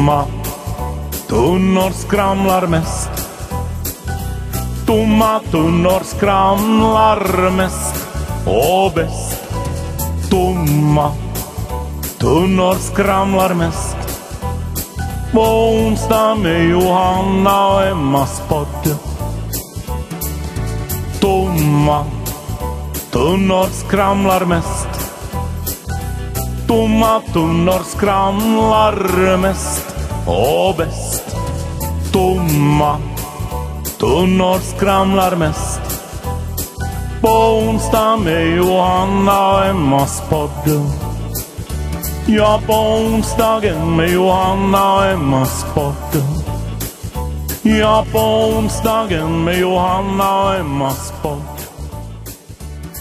Tomma tunnor skramlar mest. Tomma tunnor skramlar mest och bäst. Tomma tunnor skramlar mest. På onsdag med Johanna och Emmas podd. Tomma tunnor skramlar mest. Tomma tunnor skramlar mest och bäst. Tomma tunnor skramlar mest. På onsdag med Johanna och Emmas podd. Ja, på onsdagen med Johanna och Emmas podd. Ja, på onsdagen med Johanna och Emmas podd.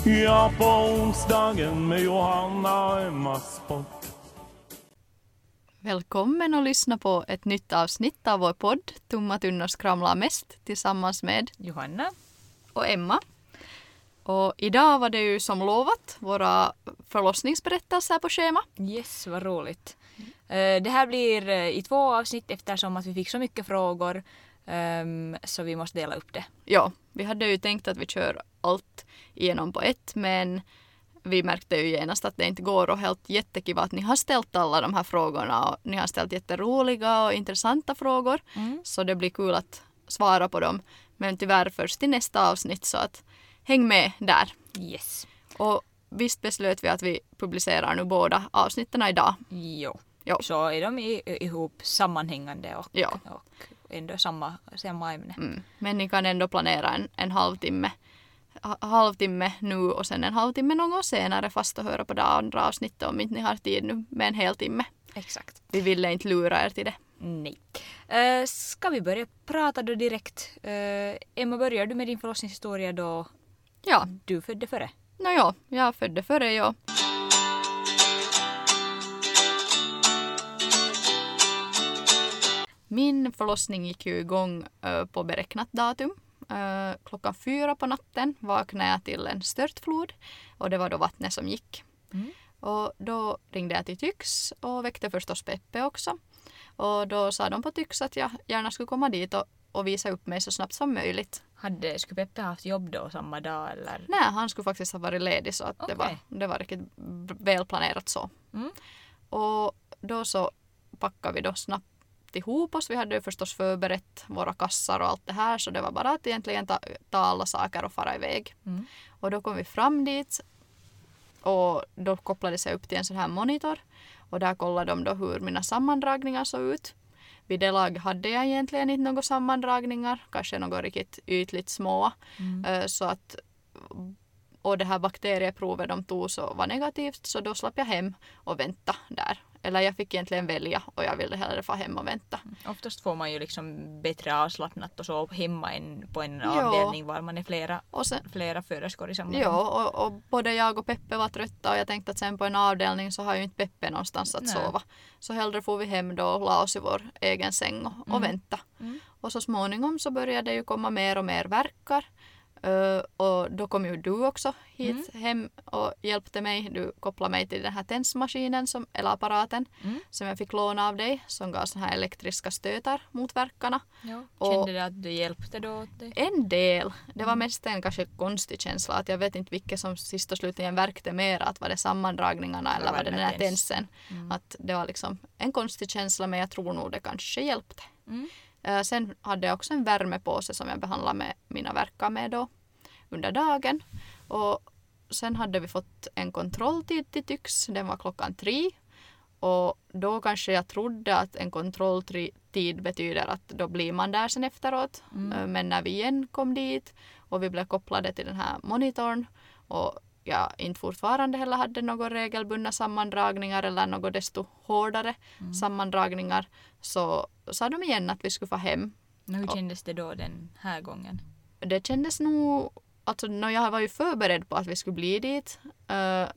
Ja, på onsdagen med Johanna och Emmas podd. Välkommen att lyssna på ett nytt avsnitt av vår podd Tomma tunnor skramlar mest tillsammans med Johanna. och Emma. Och idag var det ju som lovat våra förlossningsberättelser på schema. Yes, vad roligt. Eh, Det här blir eh, i två avsnitt eftersom att vi fick så mycket frågor ehm, så vi måste dela upp det. Ja, vi hade ju tänkt att vi kör allt igenom på ett men vi märkte ju genast att det inte går och helt jättekiva att ni har ställt alla de här frågorna och ni har ställt jätteroliga och intressanta frågor. Så det blir kul att svara på dem. Men tyvärr först i nästa avsnitt så att häng med där. Yes. Och visst beslöt vi att vi publicerar nu båda avsnitten idag. Jo. Jo. Så är de ihop sammanhängande och, och ändå samma, samma ämne. Mm. Men ni kan ändå planera en, en halvtimme, ha- halvtimme nu och sen en halvtimme någon gång senare fast att höra på det andra avsnittet om inte ni har tid nu med en hel timme. Exakt. Vi ville inte lura er till det. Nej. Uh, ska vi börja prata då direkt? Eh, Emma, börjar du med din förlossningshistoria då Ja, du födde före? nåja, jag födde före jag. Min förlossning gick ju igång eh, på beräknat datum. Eh, klockan fyra på natten vaknade jag till en störtflod och det var då vattnet som gick. Mm. Och då ringde jag till Tyx och väckte förstås Peppe också. Och då sa de på Tyx att jag gärna skulle komma dit och, och visa upp mig så snabbt som möjligt. Hade, skulle Peppe haft jobb då samma dag eller? Nej, han skulle faktiskt ha varit ledig så att det, Okej. var, det var riktigt välplanerat så. Mm. Och då så packade vi då snabbt ihop oss. Vi hade förstås förberett våra kassar och allt det här så det var bara att egentligen ta, ta alla saker och fara iväg. Mm. Och då kom vi fram dit och då kopplades jag upp till en sån här monitor och där kollade de då hur mina sammandragningar såg ut. Vid det laget hade jag egentligen inte några sammandragningar, kanske något riktigt ytligt små. Mm. Eh, Så att, och det här bakterieprovet de tog så var negativt så då slapp jag hem och vänta där. Eller jag fick egentligen välja och jag ville hellre få hem och vänta. Oftast får man ju liksom bättre avslappnat och så hemma än på en Ja. avdelning var man är flera, Och sen, flera föderskor i samma ja, och, och både jag och Peppe var trötta och jag tänkte att sen på en avdelning så har ju inte Peppe någonstans att Nej. sova. Så hellre får vi hem då och la oss i vår egen säng och, och Mm. vänta. Mm. Och så småningom så började det ju komma mer och mer verkar. Eh, och då kom ju du också hit Mm. hem och hjälpte mig. Du kopplade mig till den här tensmaskinen, som, eller apparaten, Mm. som jag fick låna av dig, som gav såna här elektriska stötar mot verkarna. Ja. Kände du att du hjälpte då dig? En del. Det var Mm. mest en kanske konstig känsla att jag vet inte vilket som sist och slutligen verkte mer. Att var det sammandragningarna eller var var det det den här tens? tensen. Mm. Att det var liksom en konstig känsla men jag tror nog det kanske hjälpte. Eh, Sen hade jag också en värmepåse som jag behandlade med mina verkar med då under dagen. Och sen hade vi fått en kontrolltid till Tyx. Den var klockan tre. Och då kanske jag trodde att en kontrolltid betyder att då blir man där sen efteråt. Mm. Eh, Men när vi igen kom dit och vi blev kopplade till den här monitorn och jag inte fortfarande heller hade några regelbundna sammandragningar eller något desto hårdare Mm. sammandragningar så sa de igen att vi skulle få hem. Hur kändes det då den här gången? Det kändes nog, alltså no, jag var ju förberedd på att vi skulle bli dit. eh,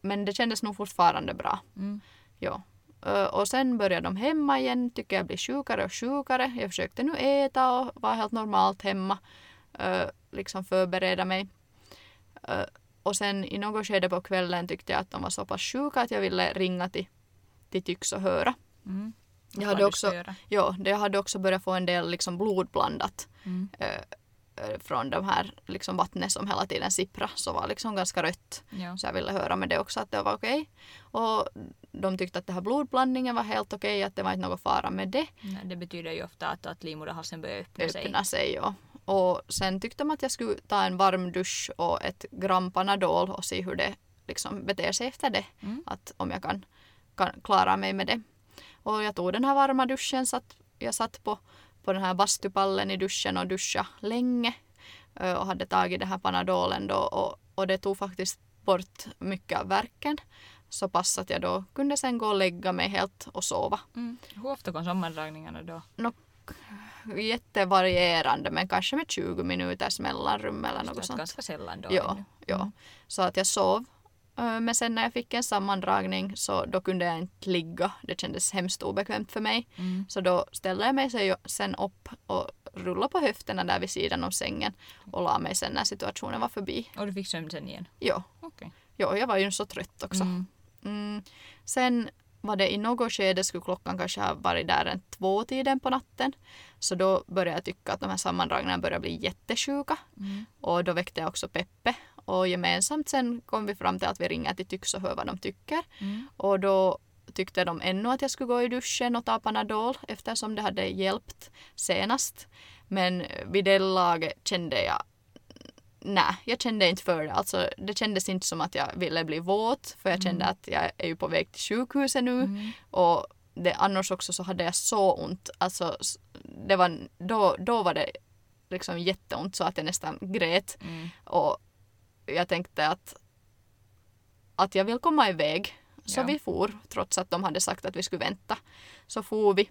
men det kändes nog fortfarande bra. Mm. Ja. Eh, och sen började de hemma igen, tycker jag blir sjukare och sjukare. Jag försökte nu äta och vara helt normalt hemma. eh, liksom förbereda mig. Och sen i något skede på kvällen tyckte jag att de var så pass sjuka att jag ville ringa till, till Tyx och höra. Mm. Jag hade också, ja, jag hade också börjat få en del liksom blodblandat Mm. eh, eh, från de här liksom vattnet som hela tiden sippra så var liksom ganska rött. Ja. Så jag ville höra med det också att det var okej. Och de tyckte att det här blodblandningen var helt okej, att det var inte något fara med det. Nej, Det betyder ju ofta att, att livmoderhalsen börjar öppna sig. öppna sig. Ja. Och sen tyckte de att jag skulle ta en varm dusch och ett gram Panadol och se hur det liksom beter sig efter det. Mm. Att om jag kan, kan klara mig med det. Och jag tog den här varma duschen. Satt, jag satt på, på den här bastupallen i duschen och duscha länge. ö, Och hade tagit den här Panadolen då. Och, och det tog faktiskt bort mycket av värken. Så pass att jag då kunde sen gå och lägga mig helt och sova. Mm. Hur ofta kom sammandragningarna då? Jättevarierande men kanske med 20 minuters mellanrum eller något sånt. Ganska sällan då. Ja, ja. Mm. Så att jag sov. Men sen när jag fick en sammandragning så då kunde jag inte ligga. Det kändes hemskt obekvämt för mig. Mm. Så då ställde jag mig se- sen upp och rullade på höfterna där vid sidan om sängen och la mig sen när situationen var förbi. Och du fick sömn sen igen? Jo, Okej. jo jag var ju så trött också. Mm. Mm. Sen var det i något skede skulle klockan kanske ha varit där en två tiden på natten. Så då började jag tycka att de här sammandragningarna började bli jättesjuka. Mm. Och då väckte jag också Peppe. Och gemensamt sen kom vi fram till att vi ringer till Tyx och hör vad de tycker. Mm. Och då tyckte de ännu att jag skulle gå i duschen och ta Panadol eftersom det hade hjälpt senast. Men vid det laget kände jag Nej, jag kände inte för det. Alltså, det kändes inte som att jag ville bli våt för jag kände att jag är ju på väg till sjukhuset nu. Mm. Och det, annars också så hade jag så ont. Alltså, det var, då, då var det liksom jätteont så att jag nästan grät. Mm. Och jag tänkte att, att jag vill komma iväg. Så Ja. vi for, trots att de hade sagt att vi skulle vänta. Så for vi.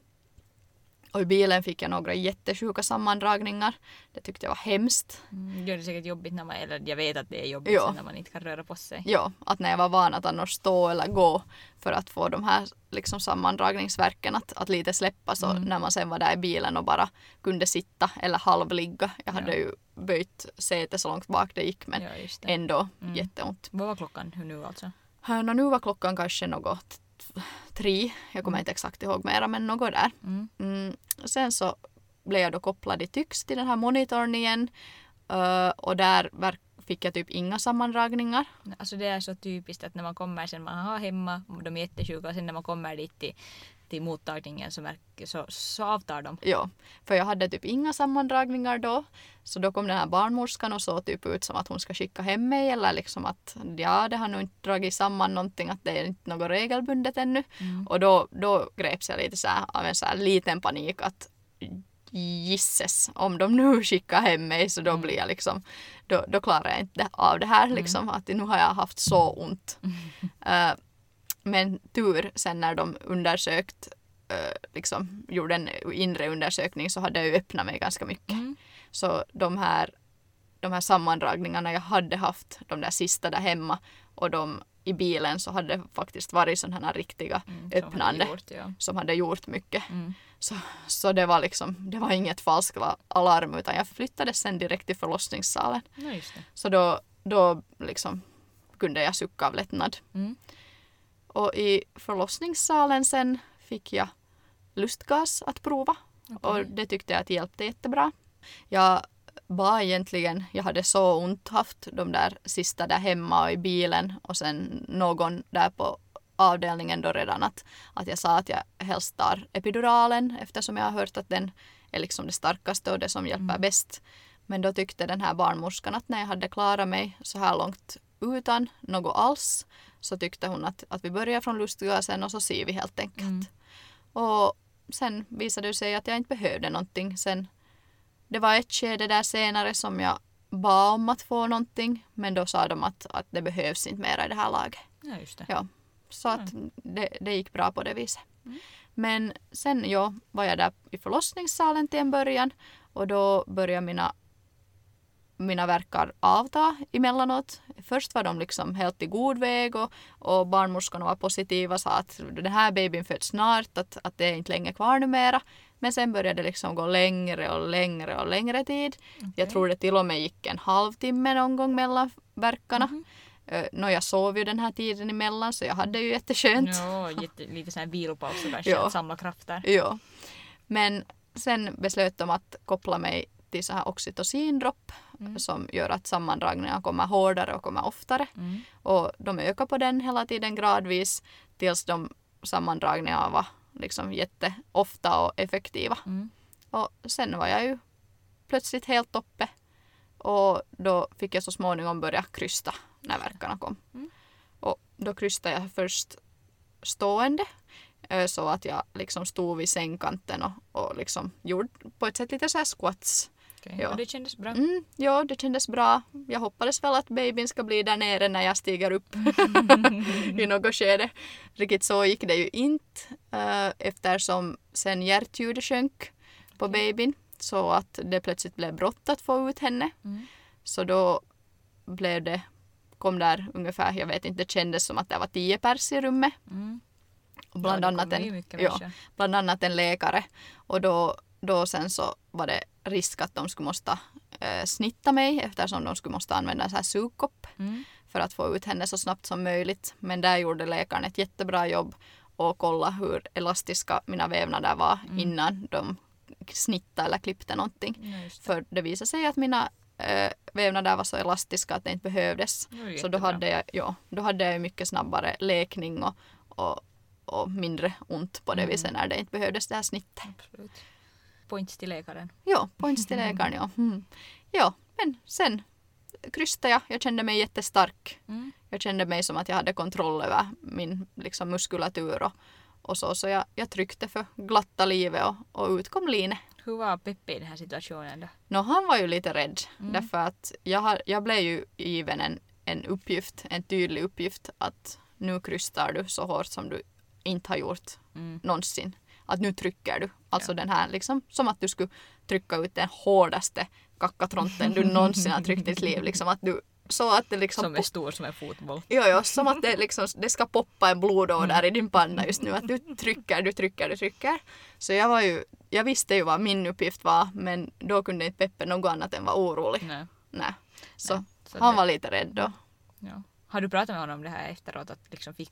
Och i bilen fick jag några jättesjuka sammandragningar. Det tyckte jag var hemskt. Mm. Det säkert jobbigt när man, eller jag vet att det är jobbigt Ja. när man inte kan röra på sig. Ja, att när jag var van att annars stå eller gå för att få de här liksom sammandragningsverken att, att lite släppa så Mm. när man sen var där i bilen och bara kunde sitta eller halvligga. Jag hade Ja. ju böjt sätet så långt bak det gick men Ja, det. ändå Mm. jätteont. Vad var klockan nu alltså? Nå, nu var klockan kanske något tre, jag kommer inte exakt ihåg mera men något där. Mm. Mm. Sen så blev jag då kopplad i Tyx till den här monitorn igen Ö, och där fick jag typ inga sammandragningar. Alltså det är så typiskt att när man kommer sen man har hemma, de är jättesjuka och sen när man kommer dit till, till mottagningen så, märker, så, så avtar de. Ja, för jag hade typ inga sammandragningar då. Så då kom den här barnmorskan och såg typ ut som att hon ska skicka hem mig eller liksom att ja, det har nog inte dragit samman någonting, att det är inte något regelbundet ännu. Mm. Och då, då greps jag lite så här, av en så här liten panik att gisses, om de nu skickar hem mig så då Mm. blir jag liksom, då, då klarar jag inte av det här liksom, att nu har jag haft så ont. Eh, men tur sen när de undersökt, eh, liksom gjorde en inre undersökning så hade jag ju öppnat mig ganska mycket. Mm. Så de här, de här sammandragningarna jag hade haft, de där sista där hemma och de i bilen så hade det faktiskt varit sådana här riktiga Mm, som öppnande hade gjort, ja. som hade gjort mycket. Mm. Så, så det var liksom, det var inget falskt alarm utan jag flyttades sen direkt till förlossningssalen. Ja. Så då, då liksom kunde jag sucka av lättnad. Mm. Och i förlossningssalen sen fick jag lustgas att prova. Och det tyckte jag att hjälpte jättebra. Jag var egentligen, jag hade så ont haft de där sista där hemma och i bilen och sen någon där på avdelningen då redan att, att jag sa att jag helst tar epiduralen eftersom jag har hört att den är liksom det starkaste och det som hjälper bäst. Men då tyckte den här barnmorskan att när jag hade klarat mig så här långt utan något alls så tyckte hon att, att vi börjar från lustgasen och så ser vi helt enkelt. Mm. Och sen visade det sig att jag inte behövde någonting. Sen, det var ett skede där senare som jag bad om att få någonting men då sa de att, att det behövs inte mera i det här laget. Ja, just det. Ja, så att det, det gick bra på det viset. Men sen ja, var jag där i förlossningssalen till en början och då började mina mina verkar avta emellanåt. Först var de liksom helt i god väg och, och barnmorskorna var positiva och sa att den här babyn föds snart, att, att det är inte länge kvar numera. Men sen började det liksom gå längre och längre och längre tid. Jag tror det till och med gick en halvtimme någon gång mellan verkarna. Uh, Nå, jag sov ju den här tiden emellan så jag hade ju jätteskönt. Ja, jätte, lite sån här vilopaus och Ja. samla krafter. Ja. Men sen beslöt de att koppla mig till så här oxytocindropp Mm. som gör att sammandragningarna kommer hårdare och kommer oftare. Mm. Och de ökar på den hela tiden gradvis tills de sammandragningarna var liksom jätteofta och effektiva. Mm. Och sen var jag ju plötsligt helt uppe och då fick jag så småningom börja krysta när verkarna kom. Mm. Och då krystade jag först stående eh, så att jag liksom stod vid sängkanten och, och liksom gjorde på ett sätt lite så här squats. Okej. Ja. Det kändes bra. Mm, ja, det kändes bra. Jag hoppades väl att babyn ska bli där nere när jag stiger upp i något skede. Riktigt så gick det ju inte eh, eftersom sen hjärtljudet sjönk på babyn så att det plötsligt blev brått att få ut henne. Mm. Så då blev det, kom där ungefär, jag vet inte, det kändes som att det var tio pers i rummet. Mm. Och bland, ja, annat en, ja, bland annat en läkare. Och då, då sen så var det risk att de skulle måste eh, snitta mig eftersom de skulle måste använda en här sugkopp Mm. för att få ut henne så snabbt som möjligt. Men där gjorde läkaren ett jättebra jobb och kolla hur elastiska mina vävnader var Mm. innan de snittade eller klippte någonting. Det. För det visade sig att mina eh, vävnader var så elastiska att det inte behövdes. Det Så då hade, jag, ja, då hade jag mycket snabbare läkning och, och, och mindre ont på det Mm. viset när det inte behövdes det här snittet. Absolut. Points till läkaren. Ja, points till läkaren ja. Mm. Ja, men sen krystade jag. Jag kände mig jättestark. Mm. Jag kände mig som att jag hade kontroll över min liksom, muskulatur och, och så. Så jag, jag tryckte för glatta livet och, och ut kom Line. Hur var Peppe i den här situationen då? Nå, han var ju lite rädd Mm. därför att jag, har, jag blev ju given en, en uppgift, en tydlig uppgift att nu krystar du så hårt som du inte har gjort Mm. någonsin. Att nu trycker du. Alltså Ja. den här liksom som att du skulle trycka ut den hårdaste kackatronten du någonsin har tryckt i ditt liv. Liksom att du, så att det liksom Som är stor som en fotboll. Jo, jo, som att det, liksom, det ska poppa en blodåder i din panna just nu. Att du trycker, du trycker, du trycker. Så jag var ju, jag visste ju vad min uppgift var men då kunde inte Peppe något annat än vara orolig. Nej. Nej. Så Nej, så han det- var lite rädd då. Ja. Har du pratat med honom om det här efteråt? Att liksom fick,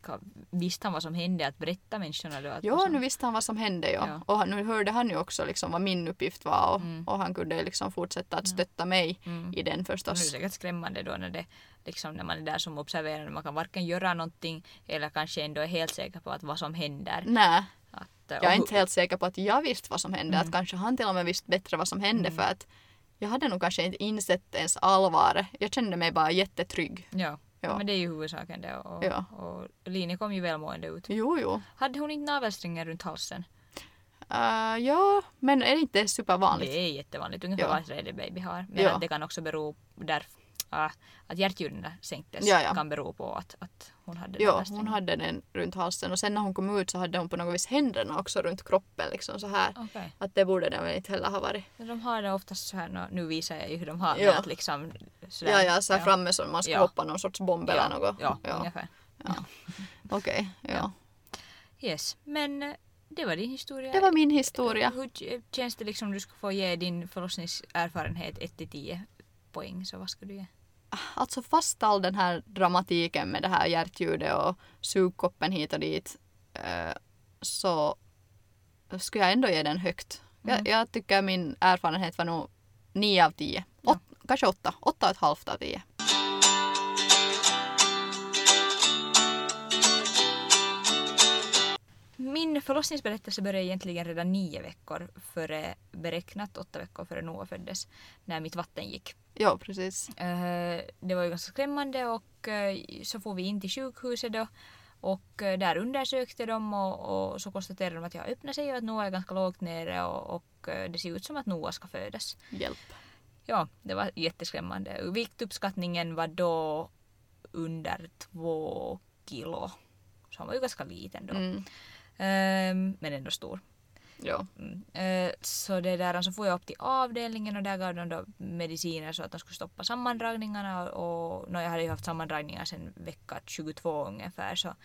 visste han vad som hände? Att berätta människorna då? Att Jo, vad som- nu visste han vad som hände ja. Ja. Och han- nu hörde han ju också liksom vad min uppgift var och, Mm. och han kunde liksom fortsätta att stötta mig Mm. i den Det är förstås. säkert skrämmande då när, det, liksom, när man är där som observerande. Man kan varken göra någonting eller kanske ändå är helt säker på att vad som händer. Nej, Att, jag är inte helt säker på att jag visste vad som hände. Mm. Att kanske han till och med visste bättre vad som hände Mm. för att jag hade nog kanske inte insett ens allvaret. Jag kände mig bara jättetrygg. Ja. Ja. men det är ju huvudsaken det. Och, Ja. och Line kom ju välmående ut. Jo, jo. Hade hon inte navelsträngar runt halsen? Uh, ja, men är det inte supervanligt? Det är jättevanligt, ungefär Ja. vad tredje baby har. Men Ja. det kan också bero där äh, att hjärtljuden sänktes Ja, ja. kan bero på att, att hon hade Ja, navelsträngar. hon hade den runt halsen och sen när hon kom ut så hade hon på något vis händerna också runt kroppen liksom så här. Okej. Att det borde den väl inte heller ha varit. Men De har det oftast så här, nu visar jag ju hur de har Ja. att liksom sådär, Ja, ja, så här framme som man ska Ja. hoppa någon sorts bomb eller något. Ja, ja. ungefär. Okej, ja. Ja. Yes, men eh, det var din historia. Det var min historia. Hur känns det liksom om du skulle få ge din förlossningserfarenhet 1-10 poäng så vad skulle du ge? Alltså fast all den här dramatiken med det här hjärtljudet och sugkoppen hit och dit eh, så skulle jag ändå ge den högt. Mm. Jag, jag tycker min erfarenhet var nog 9 av 10. Ja. Kanske 8. 8 och ett halvt av 10. Min förlossningsberättelse började egentligen redan nio veckor före beräknat, åtta veckor före Noah föddes, när mitt vatten gick. Ja, precis. Eh, Det var ju ganska skrämmande och eh, så får vi in till sjukhuset då och eh, där undersökte de och, och så konstaterade de att jag öppnar sig och att Noah är ganska lågt nere och, och det ser ut som att Noah ska födas. Hjälp. Ja, det var jätteskrämmande. Viktuppskattningen var då under två kilo. Så han var ju ganska liten då. Mm. Ehm, men ändå stor. Ja. Mm. Eh, så det där, så får jag upp till avdelningen och där gav de då mediciner så att de skulle stoppa sammandragningarna och, och no, jag hade ju haft sammandragningar sedan vecka 22 ungefär så,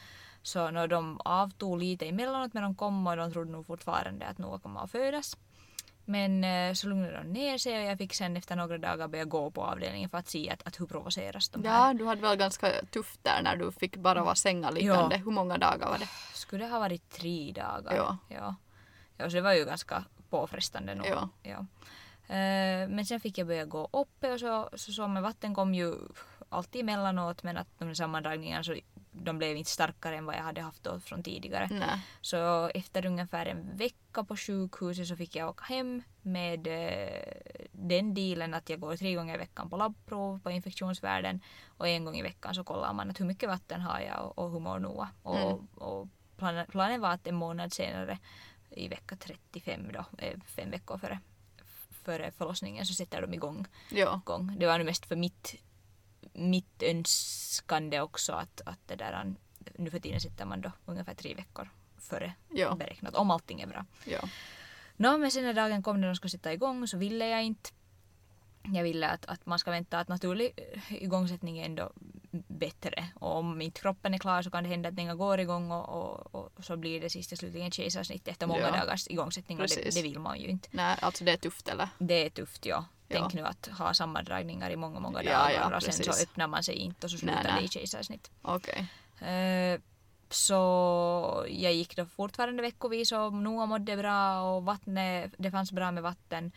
så no, de avtog lite emellanåt men de kom och de trodde nog fortfarande att Noah kommer att födas. Men eh, så lugnade de ner sig och jag fick sen efter några dagar börja gå på avdelningen för att se att, att hur provoceras de här. Ja, du hade väl ganska tufft där när du fick bara vara sängaliggande. Hur många dagar var det? Skulle det ha varit tre dagar? Ja. Ja, ja så det var ju ganska påfrestande nog. Ja. Ja. Eh, Men sen fick jag börja gå uppe och så, så, så med vatten kom ju alltid emellanåt men att de sammandragningarna så de blev inte starkare än vad jag hade haft då från tidigare. Nej. Så efter ungefär en vecka på sjukhuset så fick jag åka hem med eh, den dealen att jag går tre gånger i veckan på labbprov på infektionsvärden och en gång i veckan så kollar man att hur mycket vatten har jag och, och hur mår Noah. Och, Mm. och planen, planen var att en månad senare i vecka 35 då, eh, fem veckor före, före förlossningen så sätter de igång. Ja. igång. Det var nu mest för mitt, mitt önskande också att, att det där, nu för tiden sitter man då ungefär tre veckor före Ja. beräknat om allting är bra. Ja. Nå, men sen när dagen kom när de skulle sätta igång så ville jag inte. Jag ville att, att man ska vänta att naturlig eh, igångsättning är ändå bättre. Och om inte kroppen är klar så kan det hända att den går igång och, och, och så blir det sist och slutligen kejsarsnitt efter många Ja. dagars igångsättning och det, det vill man ju inte. Nej, alltså det är tufft eller? Det är tufft ja. Tänk Ja. nu att ha sammandragningar i många, många Ja, dagar ja, och sen så öppnar man sig inte och så Nej, slutar nej. det i kejsarsnitt. Okej. Eh, så jag gick då fortfarande veckovis och Noah mådde bra och vattnet, det fanns bra med vatten.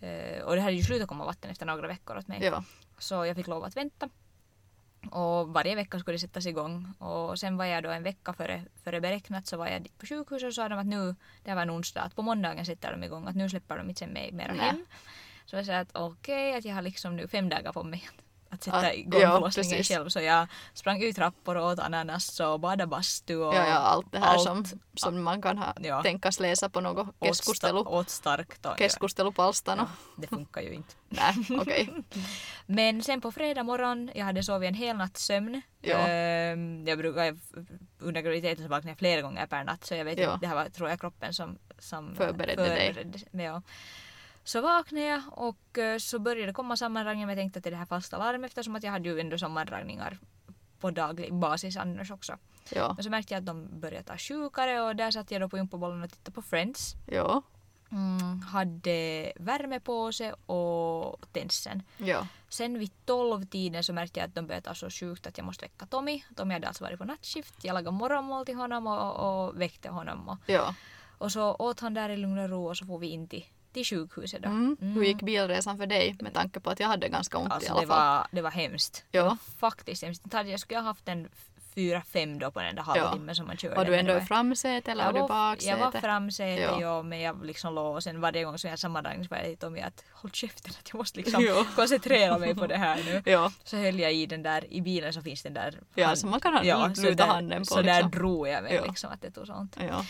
Eh, och det hade ju slutat komma vatten efter några veckor åt mig. Ja. Så jag fick lov att vänta. Och varje vecka skulle det sättas igång. Och sen var jag då en vecka före, före beräknat så var jag på sjukhuset och sa de att nu, det här var en onsdag, att på måndagen sätter de igång, att nu släpper de inte sen mig mer Nej. hem. Så jag sa att okej, att jag har liksom nu fem dagar på mig att- sätta Ah, igång ja, förlossningen precis. själv. Så jag sprang ut trappor och åt ananas och badade bastu och Ja, ja, allt det här allt. som, som man kan ha, Ja. tänkas läsa på något keskustelu, åt starkt. Och, keskustelupalstana. ja, det funkar ju inte. Nej, okej. Men sen på fredag morgon, jag hade sovit en hel natts sömn. Ja. Ehm, jag brukar, under graviditeten jag flera gånger per natt så jag vet inte, det här var tror jag kroppen som, som Förberedde dig. dig. Ja. Så vaknade jag och eh, så började det komma sammandragningar men jag tänkte att det är det här falskt alarm eftersom att jag hade ju ändå sammandragningar på daglig basis annars också. Ja. Men så märkte jag att de började ta sjukare och där satt jag då på gympabollen och tittade på Friends. Ja. Mm, hade värmepåse och tensen. Ja. Sen vid 12-tiden så märkte jag att de började ta så sjukt att jag måste väcka Tommy. Tommy hade alltså varit på nattskift. Jag lagade morgonmål till honom och, och väckte honom. Och, Ja. och så åt han där i lugn och ro och så får vi in till, till sjukhuset då. Mm. Hur gick bilresan för dig med tanke på att jag hade ganska ont i Alltså alla det fall? var, det var hemskt. Ja. Det var faktiskt hemskt. Jag skulle ha haft en fyra, fem då på den där halvtimmen som man körde. Var du ändå det i framsäte eller var du i baksäte? Jag var framsäte Ja. ja. men jag liksom låg och sen varje gång som jag sammandragning så var jag till Tommy att håll käften att jag måste liksom Ja. koncentrera mig på det här nu. Ja. Så höll jag i den där, i bilen så finns den där Ja, hand- så man kan ha- så luta handen på Så liksom. där drog jag mig Ja. liksom att det tog så ont. Ja.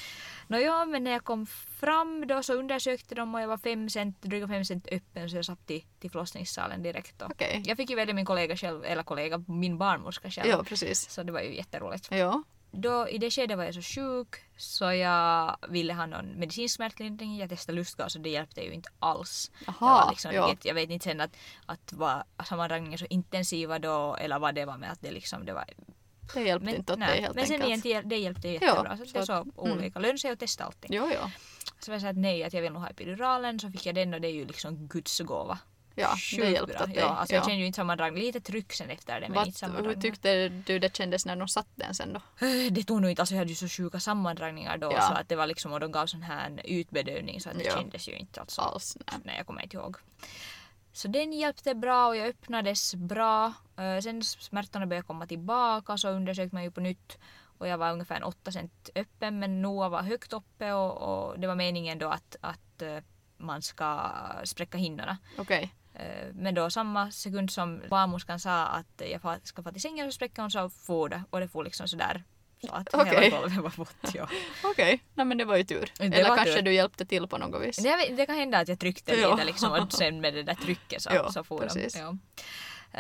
Nåja, men när jag kom fram då så undersökte de och jag var fem cent, dryga fem cent öppen så jag satt till, till förlossningssalen direkt. Då. Okej. Jag fick ju välja min kollega själv, eller kollega, min barnmorska själv. Ja, precis. Så det var ju jätteroligt. Ja. Då, I det skedet var jag så sjuk så jag ville ha någon medicinsk smärtlindring. Jag testade lustgas och det hjälpte ju inte alls. Det var liksom, ja. jag, jag vet inte sen att, att var sammandragningen så intensiva då eller vad det var med att det liksom det var Det hjälpte inte åt nej, dig helt men sen enkelt. igen, det hjälpte jättebra. Ja, så så det att- så mm. olika. Lönade sig att testa allting. Jo, ja. Så jag sa att nej, att jag vill nog ha epiduralen. Så fick jag den och det är ju liksom Guds gåva. Ja, Sjukt det hjälpte bra. dig. Ja, alltså jag Ja. kände ju inte sammandragning. Lite tryck sen efter det men Vad, inte hur sammandragning. tyckte du det kändes när de satt den sen då? Det tog nog inte, alltså jag hade ju så sjuka sammandragningar då Ja. så att det var liksom och de gav sån här utbedövning så att det Ja. kändes ju inte alltså. Alls, nej. Nej, jag kommer inte ihåg. Så den hjälpte bra och jag öppnades bra. Eh, Sen smärtorna började komma tillbaka så undersökte man ju på nytt och jag var ungefär en 8 cent öppen men Noah var högt uppe och, och det var meningen då att, att eh, man ska spräcka hinnorna. Okej. Eh, Men då samma sekund som barnmorskan sa att jag ska få till sängen så spräcker hon så for det och det får liksom sådär så att Okej. hela golvet var bort. Ja. Okej, nej men det var ju tur. Det Eller kanske tur. du hjälpte till på något vis. Det, det kan hända att jag tryckte Ja. lite liksom och sen med det där trycket så, Ja, så for precis. de. Ja.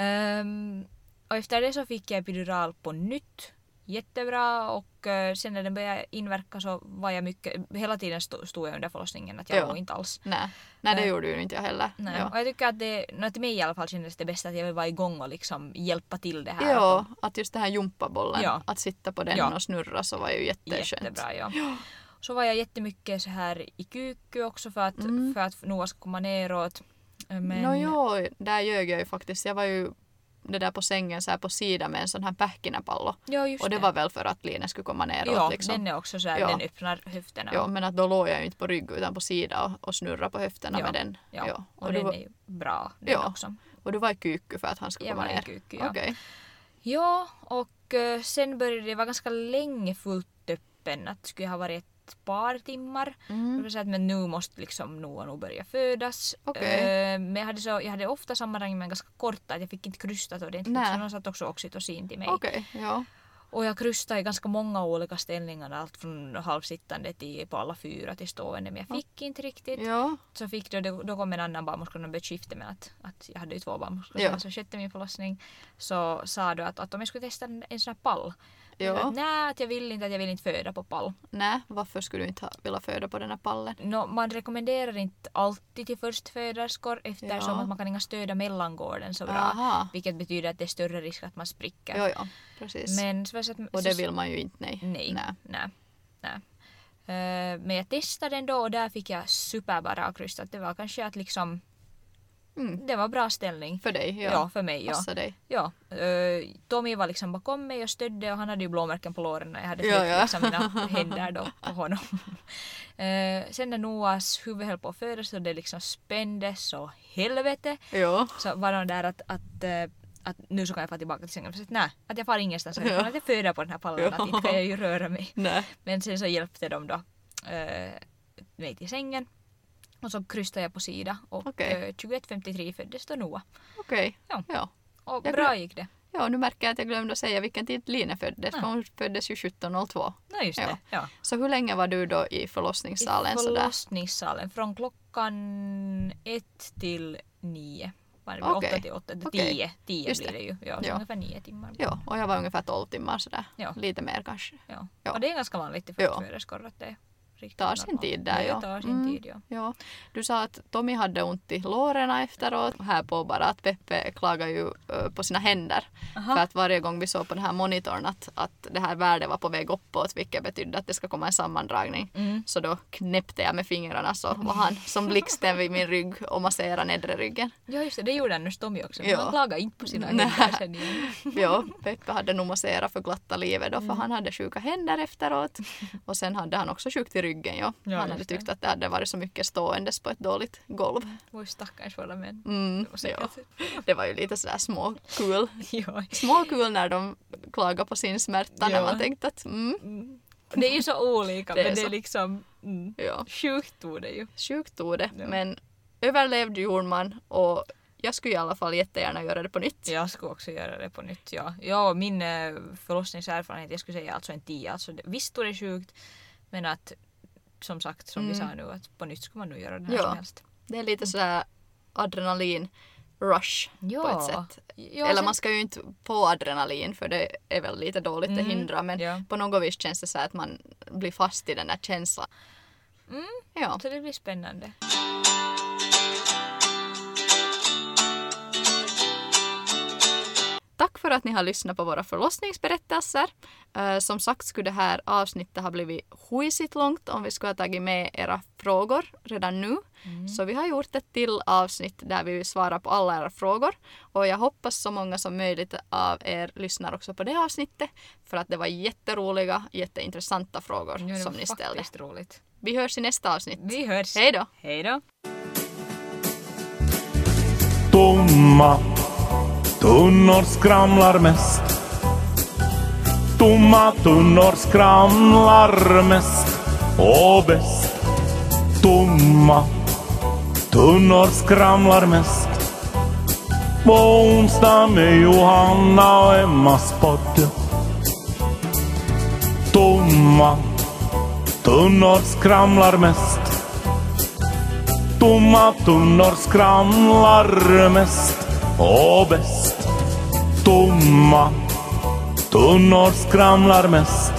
Ehm, och efter det så fick jag epidural på nytt. Jättebra och eh, sen när den började inverka så var jag mycket, hela tiden stod, stod jag under förlossningen att jag Ja. låg inte alls. Nej, nej det Eh, gjorde ju inte jag heller. Nej. Ja. Och jag tycker att det, nå, till mig i alla fall kändes det bäst att jag vill vara igång och liksom hjälpa till det här. Ja, att just den här jumpabollen, Ja. att sitta på den Ja. och snurra så var ju jätteskönt. Jättebra ja. Så var jag jättemycket så här i Kyky också för att, Mm. för att Noah ska komma neråt. Men, No jo, där ljög jag ju faktiskt. Jag var ju det där på sängen så här på sidan med en sån här pähkinäpallo. ja, just Och det var väl för att Line skulle komma neråt Ja, liksom. den är också så här, Ja. den öppnar höfterna. Ja, men att då låg jag ju inte på rygg utan på sida och, och snurra på höfterna Ja, med den. ja. Och, Och, den var, är ju bra den Ja. också. och du var i kyky för att han skulle Jag komma var i ner? Kyky, ja. Okej. Ja, och eh, sen började det vara ganska länge fullt öppen. Att det skulle ha varit ett par timmar. Mm. Jag att men nu måste liksom Noah nog börja födas. Okej. Eh, men jag hade, så, jag hade ofta sammanhang med ganska korta, att jag fick inte krystat ordentligt. Nä. Så de satt också oxytocin till mig. Okej, ja. Och jag krystade i ganska många olika ställningar. Allt från halvsittande till på alla fyra till stående. Men jag fick inte riktigt. Ja, Så fick då, då kom en annan barnmorska och började skifta med att, att jag hade ju två barnmorskor. Ja. Så skötte min förlossning. Så sa du att, att om jag skulle testa en, en sån här pall. Ja. Att, Nej, att jag vill inte, att jag vill inte föda på pall. nej, varför skulle du inte vilja föda på den här pallen? No, man rekommenderar inte alltid till förstföderskor eftersom Ja. att man kan inga stöda mellangården så bra. Aha. Vilket betyder att det är större risk att man spricker. Jo, ja, precis. Men så att, och det vill man ju inte, nej. Nej. nej. nej. nej. Eh, men jag testade den då och där fick jag superbra krystat. Det var kanske att liksom Mm. det var bra ställning. För dig, ja. Ja, för mig. Ja. Dig. Ja, eh, Tommy var liksom bakom mig och stödde och han hade ju blåmärken på låren när jag hade Ja, ja. liksom mina händer då på honom. Eh, sen när Noahs huvud höll på att födas och det liksom spändes så helvete Ja. så var de där att, att, eh, att nu så kan jag få tillbaka till sängen. Så att, nej, att jag far ingenstans härifrån, Ja. att jag föder på den här pallen, Ja. att inte kan jag ju röra mig. Nej. Men sen så hjälpte de då eh, mig till sängen och så krystade jag på sida och eh, 21.53 föddes då Noah. Okej. Ja. Ja. Och Jag bra glöm- gick det. Ja, nu märker jag att jag glömde att säga vilken tid Line föddes. Ja. Hon föddes ju 17.02. Ja, just det. Ja. Så hur länge var du då i förlossningssalen? I sådär? förlossningssalen från klockan ett till nio. Var det Okej. åtta till åtta, Okej. tio, tio Just blir det. ju. Ja, Ja. ungefär nio timmar. Ja, och jag var ungefär 12 timmar sådär. Ja. Lite mer kanske. Ja. Ja. Och det är ganska vanligt i förstföderskor att det riktigt Tar sin normalt. tid där, Det ja. tar sin Mm. tid, ja. Ja. Du sa att Tommy hade ont i låren efteråt. Här på bara att Peppe klagar ju ö, på sina händer. Aha. För att varje gång vi såg på den här monitorn att, att det här värdet var på väg uppåt vilket betydde att det ska komma en sammandragning. Mm. Så då knäppte jag med fingrarna så var han som blixten vid min rygg och masserade nedre ryggen. Ja just det, det gjorde Anders Tommy också. Ja. Han klagade inte på sina händer sen igen. Ja, Peppe hade nog masserat för glatta livet då Mm. för han hade sjuka händer efteråt. Och sen hade han också sjukt i ryggen. Ja. Ja, han hade just det. tyckt att det hade varit så mycket ståendes på ett dåligt golv. Oj stackars våra män. Mm, Det var ja. Det var ju lite sådär småkul. Ja. Småkul när de klagar på sin smärta när man tänkte att mm, Mm. Det är ju så olika Det är men det så. är liksom mm. ja, sjukt ord det ju. sjukt tog det. Men överlevde gjorde man och jag skulle i alla fall jättegärna göra det på nytt. Jag skulle också göra det på nytt. Ja, ja min eh, förlossningserfarenhet, jag skulle säga alltså en 10. Alltså, det- visst är det sjukt men att som sagt, som vi Mm. sa nu, att på nytt skulle man nog göra det här Ja. som helst. Det är lite sådär adrenalin rush Ja. på ett sätt. Ja, Eller man ska ju inte på adrenalin för det är väl lite dåligt, Mm, hindrar. Men ja. på något vis känns det så här att man blir fast i den där känslan. Mm. Ja. Så det blir spännande. För att ni har lyssnat på våra förlossningsberättelser. Eh, som sagt skulle det här avsnittet ha blivit skitsigt långt om vi skulle ha tagit med era frågor redan nu. Så vi har gjort ett till avsnitt där vi svarar på alla era frågor. Och jag hoppas så många som möjligt av er lyssnar också på det avsnittet. För att det var jätteroliga, jätteintressanta frågor Ja, som ni ställde. roligt. Vi hörs i nästa avsnitt. Vi hörs. Hej då! Hej då. Tomma tunnor skramlar mest. Tomma tunnor skramlar mest och bäst. Tomma tunnor skramlar mest. På onsdag med Johanna och Emmas podd. Tomma tunnor skramlar mest. Tomma tunnor skramlar mest och bäst. Tomma tunnor skramlar mest.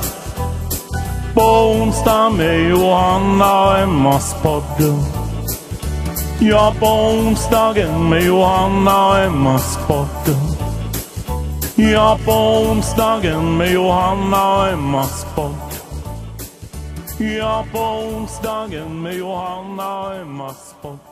På onsdag med Johanna och Emmas podd. Ja, på onsdagen med Johanna och Emmas podd. Ja, på onsdagen med Johanna och Emmas podd. Ja, på onsdagen med Johanna och Emma podd.